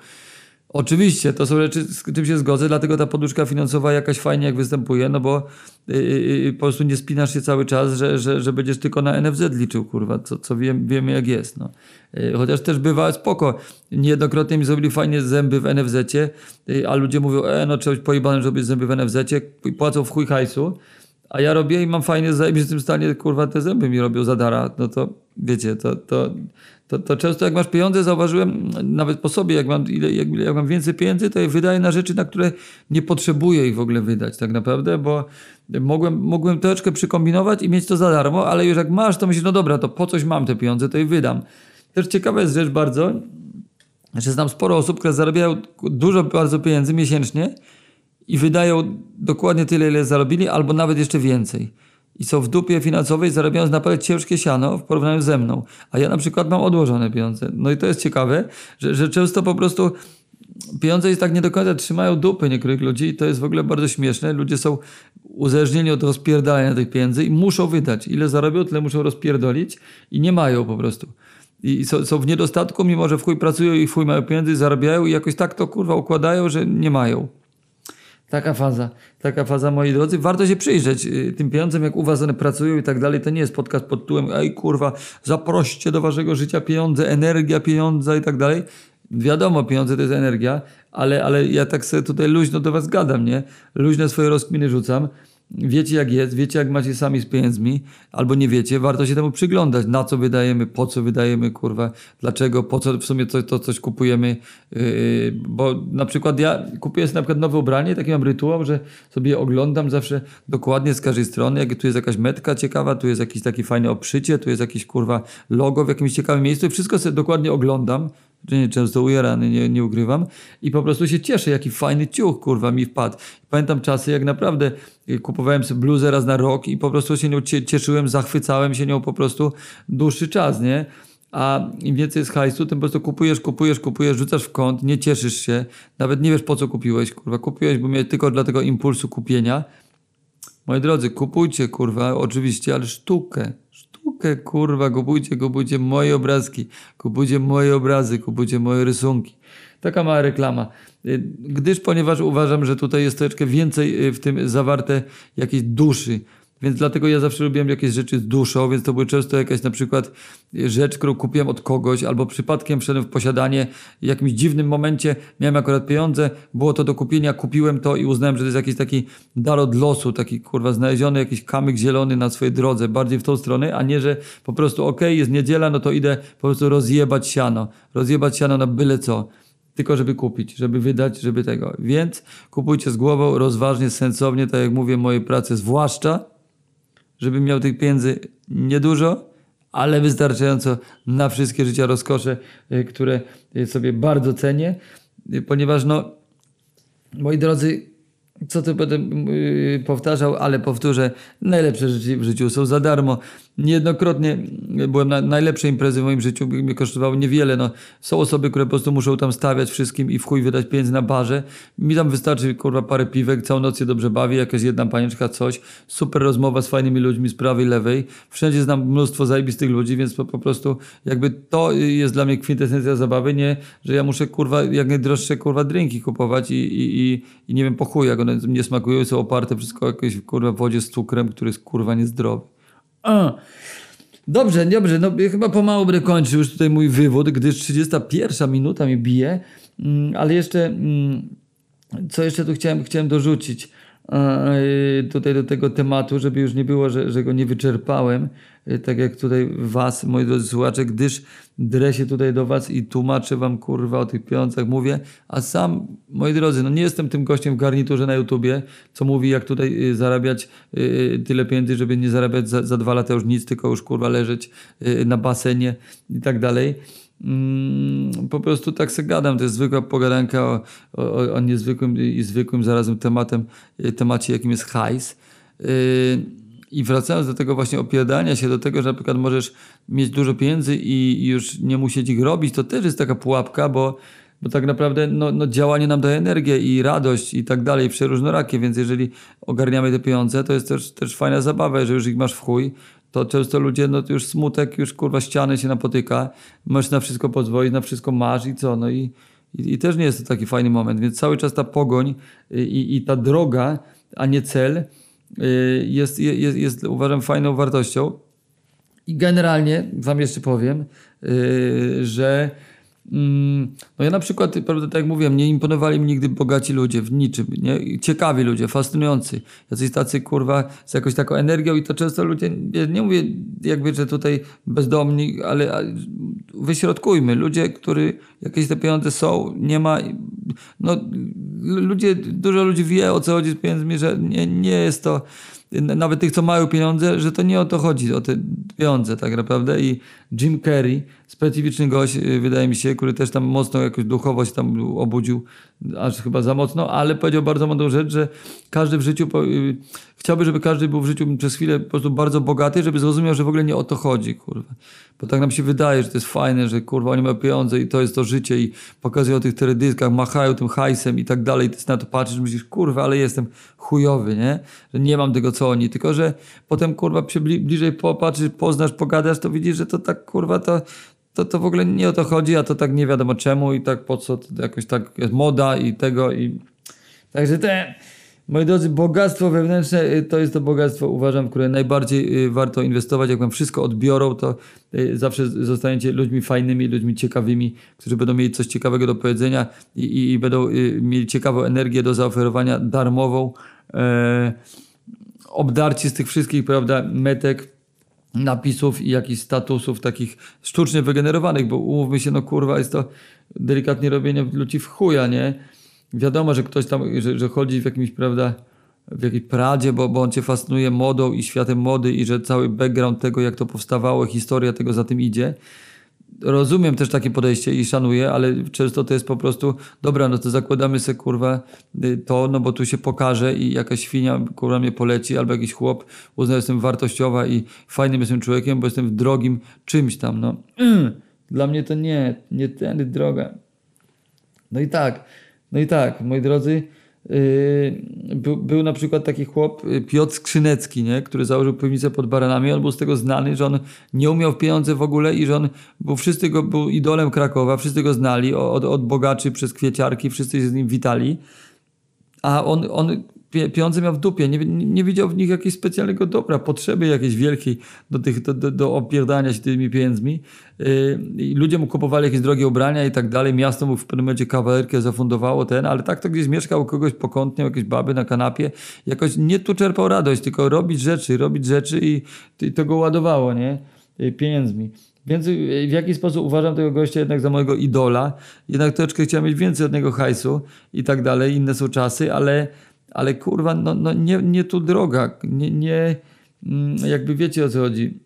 Oczywiście, to są rzeczy, z czym się zgodzę, dlatego ta poduszka finansowa jakaś fajnie jak występuje, no bo yy, po prostu nie spinasz się cały czas, że, że, że będziesz tylko na NFZ liczył, kurwa, co, co wiem, wiemy jak jest. No. Yy, chociaż też bywa spoko. Niejednokrotnie mi zrobili fajnie zęby w NFZ-cie, yy, a ludzie mówią, e, no być pojebanym, żeby zęby w NFZ-cie, płacą w chuj hajsu, a ja robię i mam fajnie, w tym stanie, kurwa, te zęby mi robią za dara, no to wiecie, to, to, to, to często jak masz pieniądze, zauważyłem nawet po sobie, jak mam, ile, jak, jak mam więcej pieniędzy, to je wydaję na rzeczy, na które nie potrzebuję ich w ogóle wydać tak naprawdę, bo mogłem, mogłem troszeczkę przykombinować i mieć to za darmo, ale już jak masz, to myślisz, no dobra, to po coś mam te pieniądze, to je wydam. Też ciekawa jest rzecz bardzo, że znam sporo osób, które zarabiają dużo bardzo pieniędzy miesięcznie i wydają dokładnie tyle, ile zarobili, albo nawet jeszcze więcej i są w dupie finansowej, zarabiając naprawdę ciężkie siano w porównaniu ze mną. A ja na przykład mam odłożone pieniądze. No i to jest ciekawe, że, że często po prostu pieniądze jest tak nie do końca trzymają dupy niektórych ludzi i to jest w ogóle bardzo śmieszne. Ludzie są uzależnieni od rozpierdalania tych pieniędzy i muszą wydać. Ile zarobią, tyle muszą rozpierdolić i nie mają po prostu. I są, są w niedostatku, mimo że w chuj pracują i w chuj mają pieniędzy, zarabiają i jakoś tak to kurwa układają, że nie mają. Taka faza, taka faza, moi drodzy. Warto się przyjrzeć y, tym pieniądzem, jak u was one pracują i tak dalej. To nie jest podcast pod tytułem, ej kurwa, zaproście do waszego życia pieniądze, energia pieniądza i tak dalej. Wiadomo, pieniądze to jest energia, ale, ale ja tak sobie tutaj luźno do was gadam, nie? Luźne swoje rozkminy rzucam. Wiecie jak jest, wiecie jak macie sami z pieniędzmi, albo nie wiecie, warto się temu przyglądać, na co wydajemy, po co wydajemy, kurwa, dlaczego, po co w sumie to, to coś kupujemy, yy, bo na przykład ja kupuję sobie na przykład nowe ubranie, taki mam rytuał, że sobie oglądam zawsze dokładnie z każdej strony, jak tu jest jakaś metka ciekawa, tu jest jakieś takie fajne obszycie, tu jest jakieś kurwa logo w jakimś ciekawym miejscu i wszystko sobie dokładnie oglądam, nie, często ujarany, nie, nie ukrywam. I po prostu się cieszę, jaki fajny ciuch, kurwa, mi wpadł. Pamiętam czasy, jak naprawdę y, kupowałem sobie bluzę raz na rok i po prostu się nią cieszyłem, zachwycałem się nią po prostu dłuższy czas, nie? A im więcej jest hajsu, tym po prostu kupujesz, kupujesz, kupujesz, rzucasz w kąt, nie cieszysz się, nawet nie wiesz po co kupiłeś, kurwa. Kupiłeś, bo miałeś tylko dla tego impulsu kupienia. Moi drodzy, kupujcie, kurwa, oczywiście, ale sztukę sztukę, kurwa, kupujcie, kupujcie moje obrazki, kupujcie moje obrazy, kupujcie moje rysunki. Taka mała reklama. Y, gdyż, ponieważ uważam, że tutaj jest troszeczkę więcej y, w tym zawarte jakiejś duszy, więc dlatego ja zawsze lubiłem jakieś rzeczy z duszą, więc to były często jakaś na przykład rzecz, którą kupiłem od kogoś, albo przypadkiem wszedłem w posiadanie, w jakimś dziwnym momencie miałem akurat pieniądze, było to do kupienia, kupiłem to i uznałem, że to jest jakiś taki dar od losu, taki kurwa znaleziony jakiś kamyk zielony na swojej drodze, bardziej w tą stronę, a nie, że po prostu okej, okay, jest niedziela, no to idę po prostu rozjebać siano, rozjebać siano na byle co tylko żeby kupić, żeby wydać, żeby tego. Więc kupujcie z głową, rozważnie, sensownie, tak jak mówię, moje prace zwłaszcza, żebym miał tych pieniędzy niedużo, ale wystarczająco na wszystkie życia rozkosze, y, które sobie bardzo cenię, y, ponieważ no, moi drodzy, co tu będę powtarzał, ale powtórzę, najlepsze rzeczy w życiu są za darmo. Niejednokrotnie byłem na najlepszej imprezy w moim życiu, mi kosztowało niewiele. No, są osoby, które po prostu muszą tam stawiać wszystkim i w chuj wydać pieniędzy na barze. Mi tam wystarczy kurwa parę piwek, całą noc się dobrze bawi, jakaś jedna panieczka, coś. Super rozmowa z fajnymi ludźmi z prawej, lewej. Wszędzie znam mnóstwo zajebistych ludzi, więc po, po prostu jakby to jest dla mnie kwintesencja zabawy, nie, że ja muszę kurwa jak najdroższe kurwa drinki kupować i, i, i, i nie wiem po chuj, jak one nie smakują, są oparte wszystko jakieś kurwa wodzie z cukrem, który jest kurwa niezdrowy. A. Dobrze, dobrze, no chyba pomału będę kończył już tutaj mój wywód, gdyż 31 minuta mi bije, mm, ale jeszcze, mm, co jeszcze tu chciałem, chciałem dorzucić tutaj do tego tematu, żeby już nie było, że, że go nie wyczerpałem, tak jak tutaj was, moi drodzy słuchacze, gdyż drę się tutaj do was i tłumaczę wam kurwa o tych pieniądzach mówię, a sam, moi drodzy, no nie jestem tym gościem w garniturze na YouTubie, co mówi jak tutaj y, zarabiać y, tyle pieniędzy, żeby nie zarabiać za, za dwa lata już nic, tylko już kurwa leżeć na basenie i tak dalej. Mm, po prostu tak se gadam, to jest zwykła pogadanka o, o, o niezwykłym i zwykłym zarazem tematem, y, temacie jakim jest hajs. Y, I wracając do tego właśnie opiadania się, do tego, że na przykład możesz mieć dużo pieniędzy i już nie musieć ich robić, to też jest taka pułapka, bo, bo tak naprawdę no, no działanie nam daje energię i radość i tak dalej, przeróżnorakie, więc jeżeli ogarniamy te pieniądze, to jest też, też fajna zabawa, że już ich masz w chuj, to często ludzie, no to już smutek, już kurwa ściany się napotyka, możesz na wszystko pozwolić, na wszystko masz i co, no i, i, i też nie jest to taki fajny moment, więc cały czas ta pogoń i, i ta droga, a nie cel jest, jest, jest uważam fajną wartością. I generalnie wam jeszcze powiem, y, że no ja na przykład, prawda, tak jak mówiłem, nie imponowali mi nigdy bogaci ludzie w niczym, nie? ciekawi ludzie, fascynujący, jacyś tacy kurwa z jakąś taką energią i to często ludzie, nie, mówię jakby, że tutaj bezdomni, ale wyśrodkujmy, ludzie, którzy jakieś te pieniądze są, nie ma, no ludzie, dużo ludzi wie o co chodzi z pieniędzmi, że nie, nie jest to nawet tych, co mają pieniądze, że to nie o to chodzi, o te pieniądze tak naprawdę. I Jim Carrey, specyficzny gość, y, wydaje mi się, który też tam mocno jakąś duchowość tam obudził, aż chyba za mocno, ale powiedział bardzo mądrą rzecz, że każdy w życiu, y, chciałby, żeby każdy był w życiu przez chwilę po prostu bardzo bogaty, żeby zrozumiał, że w ogóle nie o to chodzi, kurwa. Bo tak nam się wydaje, że to jest fajne, że kurwa oni mają pieniądze i to jest to życie i pokazują tych teledyskach, machają tym hajsem i tak dalej. Ty na to patrzysz, myślisz, kurwa, ale jestem chujowy, nie? Że nie mam tego, co oni. Tylko, że potem, kurwa, się bliżej popatrzysz, poznasz, pogadasz, to widzisz, że to tak, kurwa, to, to, to w ogóle nie o to chodzi, a to tak nie wiadomo czemu i tak po co, to jakoś tak jest moda i tego i... Także te... Moi drodzy, bogactwo wewnętrzne y, to jest to bogactwo, uważam, które najbardziej y, warto inwestować. Jak wam wszystko odbiorą, to y, zawsze zostaniecie ludźmi fajnymi, ludźmi ciekawymi, którzy będą mieli coś ciekawego do powiedzenia i, i, i będą mieli ciekawą energię do zaoferowania darmową. E, obdarci z tych wszystkich, prawda, metek, napisów i jakichś statusów takich sztucznie wygenerowanych, bo umówmy się, no kurwa, jest to delikatnie robienie ludzi w chuja, nie? Wiadomo, że ktoś tam, że, że chodzi w jakimś, prawda, w jakiejś pradzie, bo, bo on cię fascynuje modą i światem mody i że cały background tego, jak to powstawało, historia tego za tym idzie. Rozumiem też takie podejście i szanuję, ale często to jest po prostu, dobra, no to zakładamy sobie kurwa y, to, no bo tu się pokaże i jakaś świnia kurwa mnie poleci, albo jakiś chłop uzna, że jestem wartościowa i fajnym jestem człowiekiem, bo jestem w drogim czymś tam, no. *clears throat* Dla mnie to nie, nie tędy droga. No i tak, no i tak, moi drodzy, Yy, był, był na przykład taki chłop, y, Piotr Skrzynecki, nie? który założył piwnicę pod Baranami. On był z tego znany, że on nie umiał pieniądze w ogóle i że on, bo wszyscy go, był idolem Krakowa, wszyscy go znali, od, od bogaczy przez kwieciarki, wszyscy się z nim witali. A on, on pieniądze miał w dupie, nie, nie widział w nich jakiegoś specjalnego dobra, potrzeby jakiejś wielkiej do, tych, do, do, do opierdania się tymi pieniędzmi. Yy, ludzie mu kupowali jakieś drogie ubrania i tak dalej, miasto mu w pewnym momencie kawalerkę zafundowało ten, ale tak to gdzieś mieszkał kogoś pokątnie, jakieś baby na kanapie, jakoś nie tu czerpał radość, tylko robić rzeczy, robić rzeczy i, i to go ładowało, nie? Yy, pieniędzmi. Więc yy, w jaki sposób uważam tego gościa jednak za mojego idola. Jednak troszeczkę chciałem mieć więcej od niego hajsu i tak dalej. Inne są czasy, ale ale kurwa, no, no nie, nie tu droga, nie, nie, mm, jakby wiecie o co chodzi.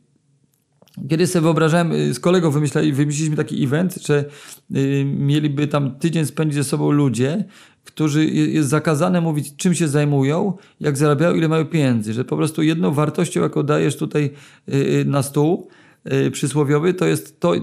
Kiedyś sobie wyobrażałem, y, z kolegą wymyśliliśmy taki event, że y, mieliby tam tydzień spędzić ze sobą ludzie, którzy jest zakazane mówić, czym się zajmują, jak zarabiają, ile mają pieniędzy. Że po prostu jedną wartością, jaką dajesz tutaj y, na stół przysłowiowy, to jest to,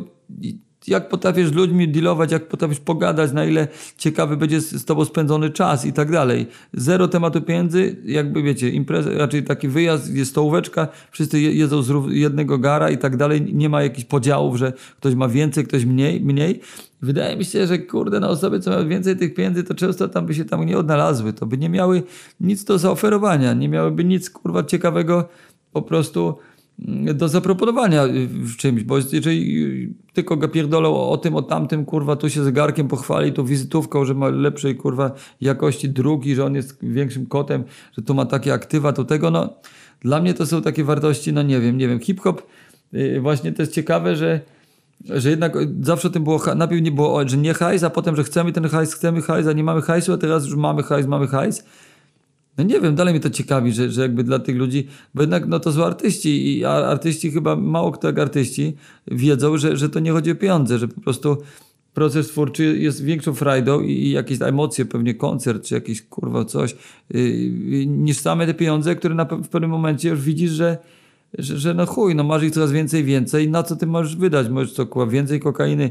jak potrafisz z ludźmi dealować, jak potrafisz pogadać, na ile ciekawy będzie z, tobą spędzony czas i tak dalej. Zero tematu pieniędzy, jakby wiecie, impreza, raczej taki wyjazd, jest stołóweczka, wszyscy jedzą z jednego gara i tak dalej. Nie ma jakichś podziałów, że ktoś ma więcej, ktoś mniej. mniej. Wydaje mi się, że kurde, na osoby, co mają więcej tych pieniędzy, to często tam by się tam nie odnalazły. To by nie miały nic do zaoferowania, nie miałyby nic kurwa ciekawego po prostu do zaproponowania w czymś, bo jeżeli tylko go pierdolą o tym, o tamtym, kurwa, tu się zegarkiem pochwali, tu wizytówką, że ma lepszej, kurwa, jakości drugi, że on jest większym kotem, że tu ma takie aktywa, to tego, no, dla mnie to są takie wartości, no nie wiem, nie wiem, hip-hop, y, właśnie to jest ciekawe, że że jednak zawsze o tym było, najpierw nie było, że nie hajs, a potem, że chcemy ten hajs, chcemy hajs, a nie mamy hajsu, a teraz już mamy hajs, mamy hajs. No nie wiem, dalej mnie to ciekawi, że, że jakby dla tych ludzi, bo jednak no to są artyści i artyści chyba mało kto jak artyści wiedzą, że, że to nie chodzi o pieniądze, że po prostu proces twórczy jest większą frajdą i, jakieś emocje, pewnie koncert czy jakieś kurwa coś, yy, niż same te pieniądze, które na, w pewnym momencie już widzisz, że że, że no chuj, no masz ich coraz więcej, więcej, na co ty możesz wydać? Możesz co, kurwa, więcej kokainy,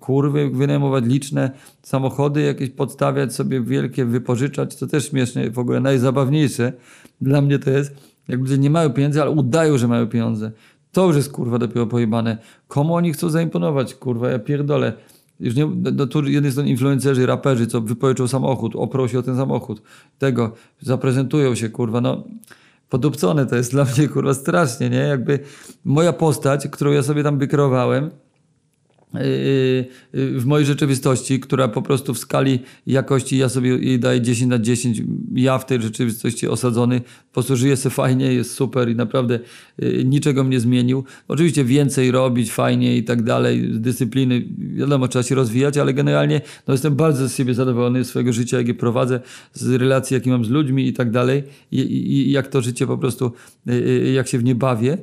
kurwy wynajmować liczne, samochody jakieś podstawiać sobie wielkie, wypożyczać, to też śmieszne, w ogóle najzabawniejsze dla mnie to jest, jak ludzie nie mają pieniędzy, ale udają, że mają pieniądze. To już jest kurwa dopiero pojebane. Komu oni chcą zaimponować, kurwa, ja pierdolę. Już nie, no, tu jedni są influencerzy, raperzy, co wypożyczą samochód, oprosi o ten samochód. Tego, zaprezentują się, kurwa, no podupcone to jest dla mnie kurwa strasznie, nie? Jakby moja postać, którą ja sobie tam wykreowałem, yy, w mojej rzeczywistości, która po prostu w skali jakości ja sobie jej daję 10 na 10. Ja w tej rzeczywistości osadzony, po prostu żyję sobie fajnie, jest super i naprawdę niczego mnie zmienił. Oczywiście więcej robić, fajnie i tak dalej, dyscypliny, wiadomo, trzeba się rozwijać, ale generalnie no, jestem bardzo z siebie zadowolony, z swojego życia, jak je prowadzę, z relacji, jakie mam z ludźmi i tak dalej i, i jak to życie po prostu, jak się w nie bawię.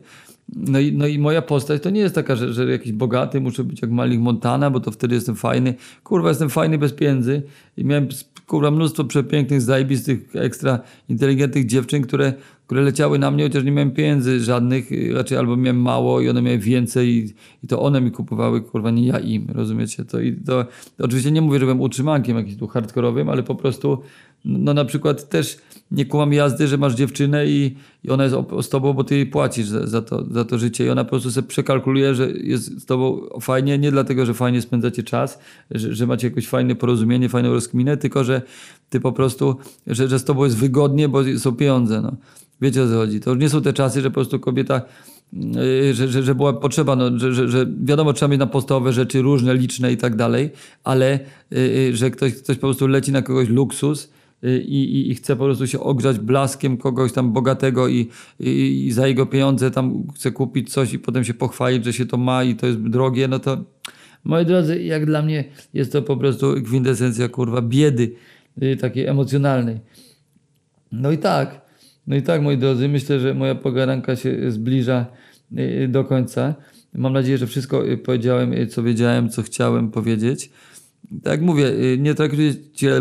No i, no i moja postać to nie jest taka, że, że jakiś bogaty, muszę być jak Malik Montana, bo to wtedy jestem fajny. Kurwa, jestem fajny bez pieniędzy i miałem kurwa mnóstwo przepięknych, zajebistych, ekstra inteligentnych dziewczyn, które, które leciały na mnie, chociaż nie miałem pieniędzy żadnych, raczej albo miałem mało i one miały więcej i, i to one mi kupowały, kurwa, nie ja im, rozumiecie? To, i to, to oczywiście nie mówię, że byłem utrzymankiem jakimś tu hardkorowym, ale po prostu no na przykład też nie kłam jazdy, że masz dziewczynę i, i ona jest z tobą, bo ty jej płacisz za, za, to, za to życie i ona po prostu sobie przekalkuluje, że jest z tobą fajnie, nie dlatego, że fajnie spędzacie czas, że, że macie jakieś fajne porozumienie, fajną rozkminę, tylko że ty po prostu, że, że z tobą jest wygodnie, bo są pieniądze. No. Wiecie o co chodzi. To już nie są te czasy, że po prostu kobieta yy, że, że, że była potrzeba, no, że, że, że wiadomo, trzeba mieć na podstawowe rzeczy różne, liczne i tak dalej, ale yy, że ktoś, ktoś po prostu leci na kogoś luksus, i, i, i chce po prostu się ogrzać blaskiem kogoś tam bogatego i, i, i za jego pieniądze tam chce kupić coś i potem się pochwalić, że się to ma i to jest drogie, no to moi drodzy, jak dla mnie jest to po prostu kwintesencja kurwa biedy y, takiej emocjonalnej. No i tak, no i tak moi drodzy, myślę, że moja pogadanka się zbliża y, do końca. Mam nadzieję, że wszystko y, powiedziałem, y, co wiedziałem, co chciałem powiedzieć. Tak mówię, y, nie traktujcie,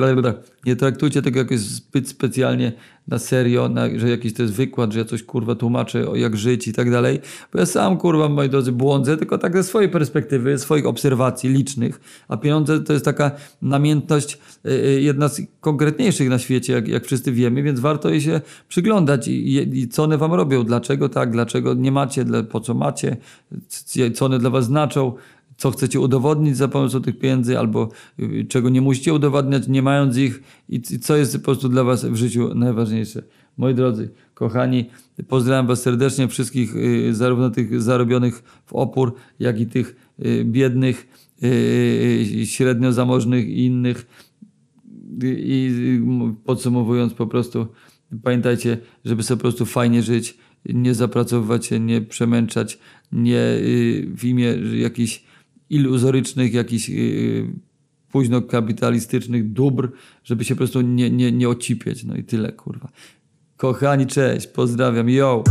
nie traktujcie tego jakoś zbyt specjalnie na serio, na, że jakiś to jest wykład, że ja coś kurwa tłumaczę, o jak żyć i tak dalej. Bo ja sam kurwa, moi drodzy, błądzę, tylko tak ze swojej perspektywy, swoich obserwacji licznych. A pieniądze to jest taka namiętność, y, y, jedna z konkretniejszych na świecie, jak, jak wszyscy wiemy, więc warto jej się przyglądać i, i, i co one wam robią, dlaczego tak, dlaczego nie macie, dla, po co macie, co one dla was znaczą co chcecie udowodnić za pomocą tych pieniędzy, albo y, czego nie musicie udowadniać, nie mając ich, i, co jest po prostu dla Was w życiu najważniejsze. Moi drodzy, kochani, pozdrawiam Was serdecznie, wszystkich, y, zarówno tych zarobionych w opór, jak i tych y, biednych, średnio zamożnych i innych. I podsumowując, po prostu pamiętajcie, żeby sobie po prostu fajnie żyć, nie zapracowywać się, nie przemęczać, nie w imię jakichś iluzorycznych, jakichś yy, późno kapitalistycznych dóbr, żeby się po prostu nie, nie, nie ocipieć. No i tyle, kurwa. Kochani, cześć, pozdrawiam, yo!